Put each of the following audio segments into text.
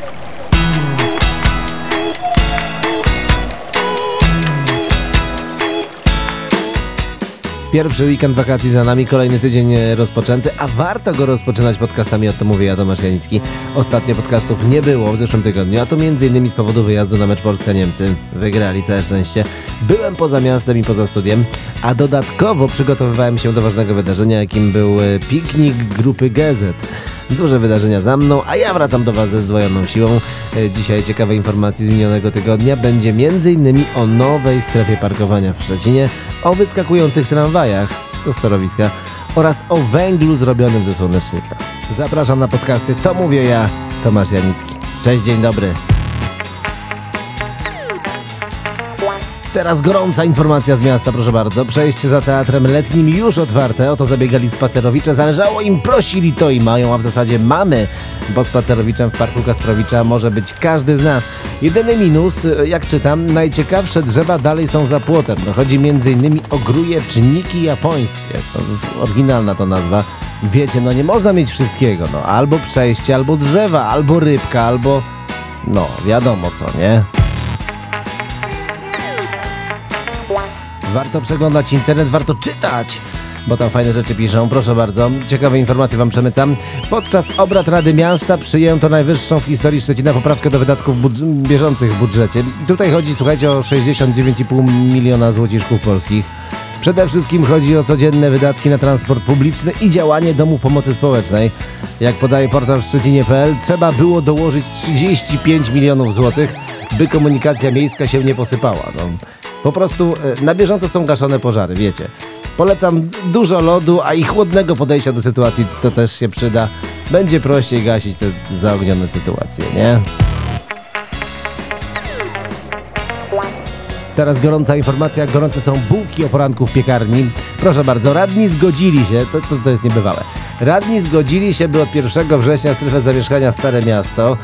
Thank you. Pierwszy weekend wakacji za nami, kolejny tydzień e, rozpoczęty, a warto go rozpoczynać podcastami, o tym mówię ja, Tomasz Janicki. Ostatnio podcastów nie było w zeszłym tygodniu, a to m.in. z powodu wyjazdu na mecz Polska-Niemcy. Wygrali, całe szczęście. Byłem poza miastem i poza studiem, a dodatkowo przygotowywałem się do ważnego wydarzenia, jakim był e, piknik grupy Gezet. Duże wydarzenia za mną, a ja wracam do Was ze zdwojoną siłą. E, Dzisiaj ciekawe informacje z minionego tygodnia. Będzie m.in. o nowej strefie parkowania w Szczecinie, o wyskakujących tramwajach do storowiska oraz o węglu zrobionym ze słonecznika. Zapraszam na podcasty To Mówię Ja, Tomasz Janicki. Cześć, dzień dobry. Teraz gorąca informacja z miasta, proszę bardzo. Przejście za teatrem letnim już otwarte. O to zabiegali spacerowicze. Zależało im, prosili to i mają, a w zasadzie mamy, bo spacerowiczem w Parku Kasprowicza może być każdy z nas. Jedyny minus, jak czytam, najciekawsze drzewa dalej są za płotem. No, chodzi m.in. o grujeczniki japońskie. To oryginalna to nazwa. Wiecie, no nie można mieć wszystkiego. No, albo przejście, albo drzewa, albo rybka, albo... No, wiadomo co, nie? Warto przeglądać internet, warto czytać, bo tam fajne rzeczy piszą. Proszę bardzo, ciekawe informacje Wam przemycam. Podczas obrad Rady Miasta przyjęto najwyższą w historii Szczecina poprawkę do wydatków budż- bieżących w budżecie. Tutaj chodzi, słuchajcie, o 69,5 miliona złociszków polskich. Przede wszystkim chodzi o codzienne wydatki na transport publiczny i działanie domów pomocy społecznej. Jak podaje portal w Szczecinie.pl, trzeba było dołożyć 35 milionów złotych, by komunikacja miejska się nie posypała. No, po prostu e, na bieżąco są gaszone pożary, wiecie. Polecam dużo lodu, a i chłodnego podejścia do sytuacji to też się przyda. Będzie prościej gasić te zaognione sytuacje, nie? Teraz gorąca informacja, gorące są bułki o poranku w piekarni. Proszę bardzo, radni zgodzili się, to, to, to jest niebywałe, radni zgodzili się, by od 1 września strefę zamieszkania Stare Miasto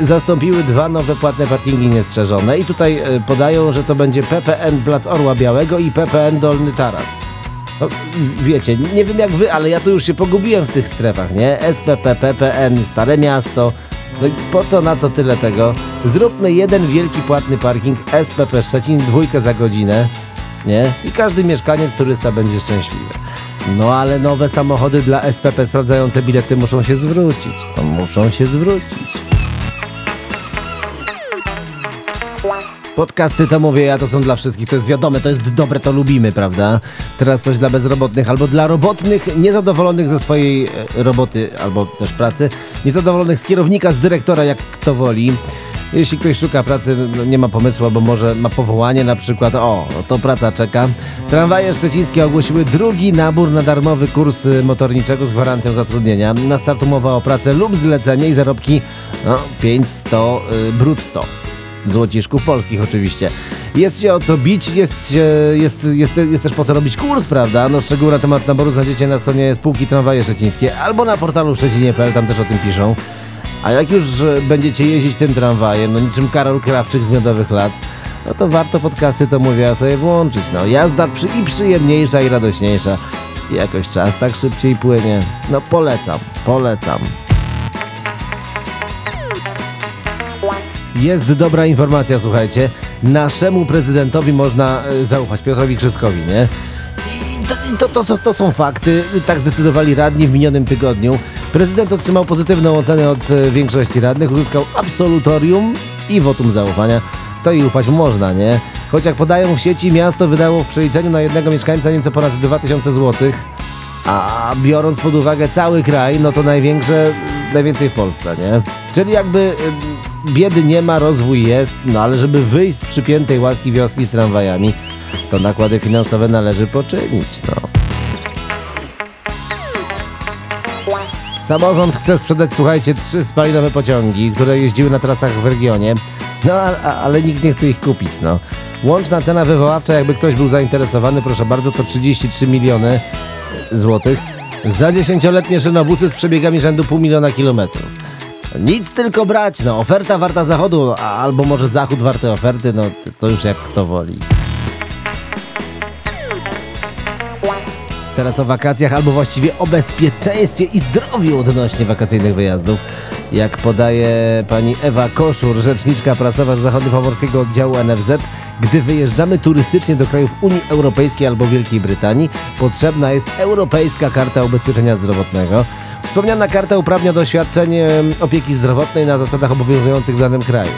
e, zastąpiły dwa nowe płatne parkingi niestrzeżone i tutaj e, podają, że to będzie PPN Plac Orła Białego i PPN Dolny Taras. No, wiecie, nie wiem jak wy, ale ja tu już się pogubiłem w tych strefach, nie? SPP, PPN, Stare Miasto. No i po co, na co tyle tego? Zróbmy jeden wielki płatny parking SPP Szczecin, dwójkę za godzinę, nie? I każdy mieszkaniec, turysta będzie szczęśliwy. No ale nowe samochody dla SPP sprawdzające bilety muszą się zwrócić. No, muszą się zwrócić. Podcasty to mówię ja, to są dla wszystkich, to jest wiadome, to jest dobre, to lubimy, prawda? Teraz coś dla bezrobotnych albo dla robotnych, niezadowolonych ze swojej e, roboty albo też pracy, niezadowolonych z kierownika, z dyrektora, jak kto woli. Jeśli ktoś szuka pracy, no nie ma pomysłu, albo może ma powołanie na przykład, o, to praca czeka. Tramwaje szczecińskie ogłosiły drugi nabór na darmowy kurs y, motorniczego z gwarancją zatrudnienia. Na start umowa o pracę lub zlecenie i zarobki no, 500 y, brutto złociszków polskich oczywiście. Jest się o co bić, jest, się, jest, jest, jest też po co robić kurs, prawda? No szczegóły na temat naboru znajdziecie na stronie spółki Tramwaje Szczecińskie albo na portalu szczecinie.pl, tam też o tym piszą. A jak już będziecie jeździć tym tramwajem, no niczym Karol Krawczyk z miodowych lat, no to warto podcasty, to mówię, sobie włączyć. No jazda przy, i przyjemniejsza i radośniejsza. Jakoś czas tak szybciej płynie. No polecam, polecam. Jest dobra informacja, słuchajcie. Naszemu prezydentowi można e, zaufać, Piotrowi Krzyskowi, nie? I to, to, to, to, są fakty, tak zdecydowali radni w minionym tygodniu. Prezydent otrzymał pozytywną ocenę od e, większości radnych, uzyskał absolutorium i wotum zaufania. To i ufać można, nie? Choć jak podają w sieci, miasto wydało w przeliczeniu na jednego mieszkańca nieco ponad 2000 złotych. A biorąc pod uwagę cały kraj, no to największe, najwięcej w Polsce, nie? Czyli jakby y, biedy nie ma, rozwój jest, no ale żeby wyjść z przypiętej łatki wioski z tramwajami, to nakłady finansowe należy poczynić, no. Samorząd chce sprzedać, słuchajcie, trzy spalinowe pociągi, które jeździły na trasach w regionie, no a, ale nikt nie chce ich kupić, no. Łączna cena wywoławcza, jakby ktoś był zainteresowany, proszę bardzo, to 33 miliony złotych za dziesięcioletnie szynobusy z przebiegami rzędu pół miliona kilometrów. Nic tylko brać, no oferta warta zachodu, albo może zachód warty oferty, no to już jak kto woli. Teraz o wakacjach, albo właściwie o bezpieczeństwie i zdrowiu odnośnie wakacyjnych wyjazdów. Jak podaje pani Ewa Koszur, rzeczniczka prasowa z zachodniopomorskiego oddziału NFZ, gdy wyjeżdżamy turystycznie do krajów Unii Europejskiej albo Wielkiej Brytanii, potrzebna jest Europejska Karta Ubezpieczenia Zdrowotnego. Wspomniana karta uprawnia do opieki zdrowotnej na zasadach obowiązujących w danym kraju.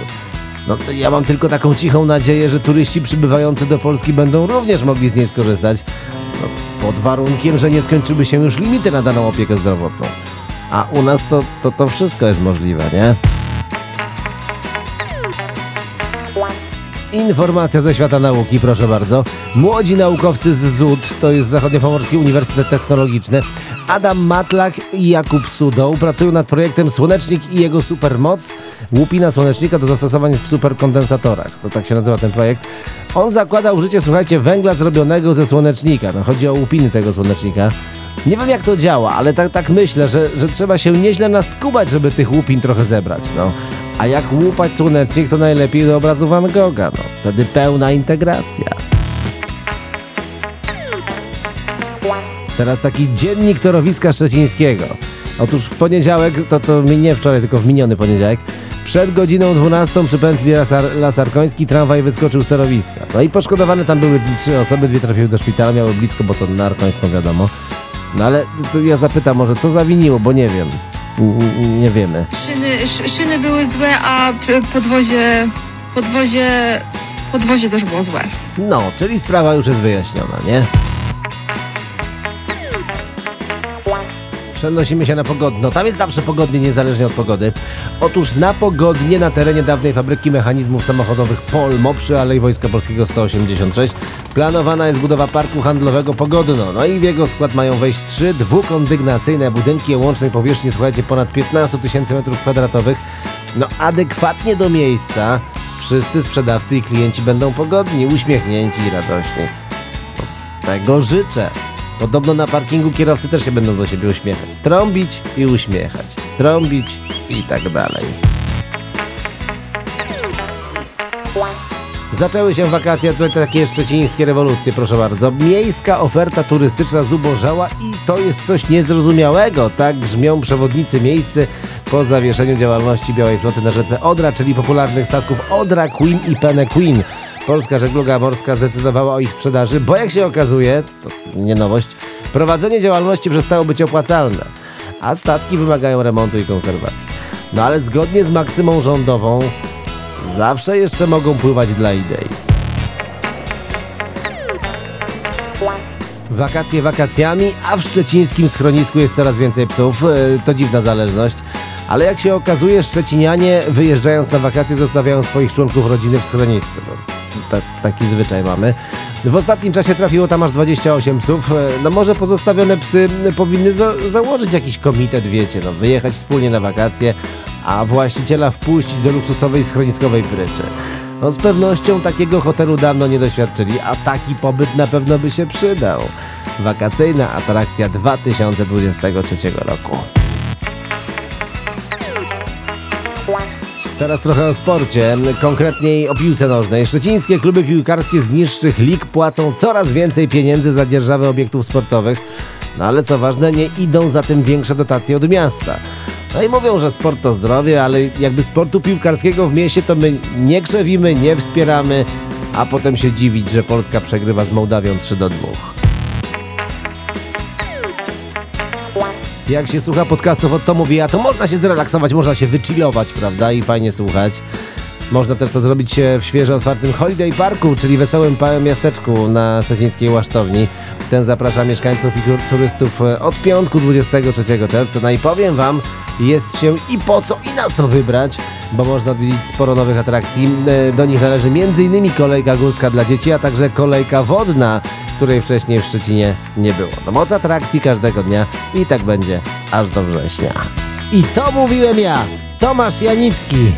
No, ja mam tylko taką cichą nadzieję, że turyści przybywający do Polski będą również mogli z niej skorzystać. Pod warunkiem, że nie skończyły się już limity na daną opiekę zdrowotną. A u nas to, to, to wszystko jest możliwe, nie? Informacja ze świata nauki, proszę bardzo. Młodzi naukowcy z ZUD, to jest Zachodniopomorski Uniwersytet Technologiczny, Adam Matlak i Jakub Sudoł pracują nad projektem Słonecznik i jego supermoc, łupina słonecznika do zastosowań w superkondensatorach. To tak się nazywa ten projekt. On zakłada użycie, słuchajcie, węgla zrobionego ze słonecznika. No, chodzi o łupiny tego słonecznika. Nie wiem jak to działa, ale tak, tak myślę, że, że trzeba się nieźle naskubać, żeby tych łupin trochę zebrać. No. A jak łupać słonecznik, to najlepiej do obrazu Van Gogha. No. Wtedy pełna integracja. Teraz taki dziennik torowiska szczecińskiego. Otóż w poniedziałek, to, to nie wczoraj, tylko w miniony poniedziałek, przed godziną 12 przy pętli Lasar, Lasarkoński tramwaj wyskoczył z torowiska. No i poszkodowane tam były trzy osoby, dwie trafiły do szpitala, miały blisko, bo to na Arkońską wiadomo. No ale ja zapytam może, co zawiniło, bo nie wiem. N nie wiemy. Szyny, szyny były złe, a podwozie, podwozie, podwozie też było złe. No, czyli sprawa już jest wyjaśniona, nie? Przenosimy się na Pogodno. Tam jest zawsze pogodnie, niezależnie od pogody. Otóż na Pogodnie, na terenie dawnej fabryki mechanizmów samochodowych Polmo przy Alei Wojska Polskiego 186 planowana jest budowa parku handlowego Pogodno. No i w jego skład mają wejść trzy dwukondygnacyjne budynki o łącznej powierzchni, słuchajcie, ponad 15 tysięcy metrów kwadratowych. No adekwatnie do miejsca wszyscy sprzedawcy i klienci będą pogodni, uśmiechnięci i radośni. Tego życzę. Podobno na parkingu kierowcy też się będą do siebie uśmiechać. Trąbić i uśmiechać. Trąbić i tak dalej. Zaczęły się wakacje, tutaj takie szczecińskie rewolucje, proszę bardzo. Miejska oferta turystyczna zubożała i to jest coś niezrozumiałego. Tak grzmią przewodnicy miejscy po zawieszeniu działalności Białej Floty na rzece Odra, czyli popularnych statków Odra Queen i Pene Queen. Polska żegluga morska zdecydowała o ich sprzedaży, bo jak się okazuje, to nie nowość, prowadzenie działalności przestało być opłacalne, a statki wymagają remontu i konserwacji. No ale zgodnie z maksymą rządową, zawsze jeszcze mogą pływać dla idei. Wakacje wakacjami, a w szczecińskim schronisku jest coraz więcej psów. E, to dziwna zależność. Ale jak się okazuje, szczecinianie wyjeżdżając na wakacje zostawiają swoich członków rodziny w schronisku. Ta, taki zwyczaj mamy. W ostatnim czasie trafiło tam aż 28 psów. E, no może pozostawione psy powinny za założyć jakiś komitet, wiecie, no wyjechać wspólnie na wakacje, a właściciela wpuścić do luksusowej schroniskowej pryczy. No z pewnością takiego hotelu dawno nie doświadczyli, a taki pobyt na pewno by się przydał. Wakacyjna atrakcja 2023 roku. Teraz trochę o sporcie, konkretniej o piłce nożnej. Szczecińskie kluby piłkarskie z niższych lig płacą coraz więcej pieniędzy za dzierżawę obiektów sportowych. No ale co ważne, nie idą za tym większe dotacje od miasta. No i mówią, że sport to zdrowie, ale jakby sportu piłkarskiego w mieście to my nie krzewimy, nie wspieramy, a potem się dziwić, że Polska przegrywa z Mołdawią 3 do 2. Jak się słucha podcastów od Tomu Wija, to można się zrelaksować, można się wychillować, prawda? I fajnie słuchać. Można też to zrobić w świeżo otwartym Holiday Parku, czyli wesołym miasteczku na szczecińskiej Łasztowni. Ten zaprasza mieszkańców i turystów e, od piątku 23 czerwca. No i powiem Wam, jest się i po co i na co wybrać, bo można odwiedzić sporo nowych atrakcji. E, do nich należy m.in. kolejka górska dla dzieci, a także kolejka wodna, której wcześniej w Szczecinie nie było. No moc atrakcji każdego dnia i tak będzie aż do września. I to mówiłem ja, Tomasz Janicki.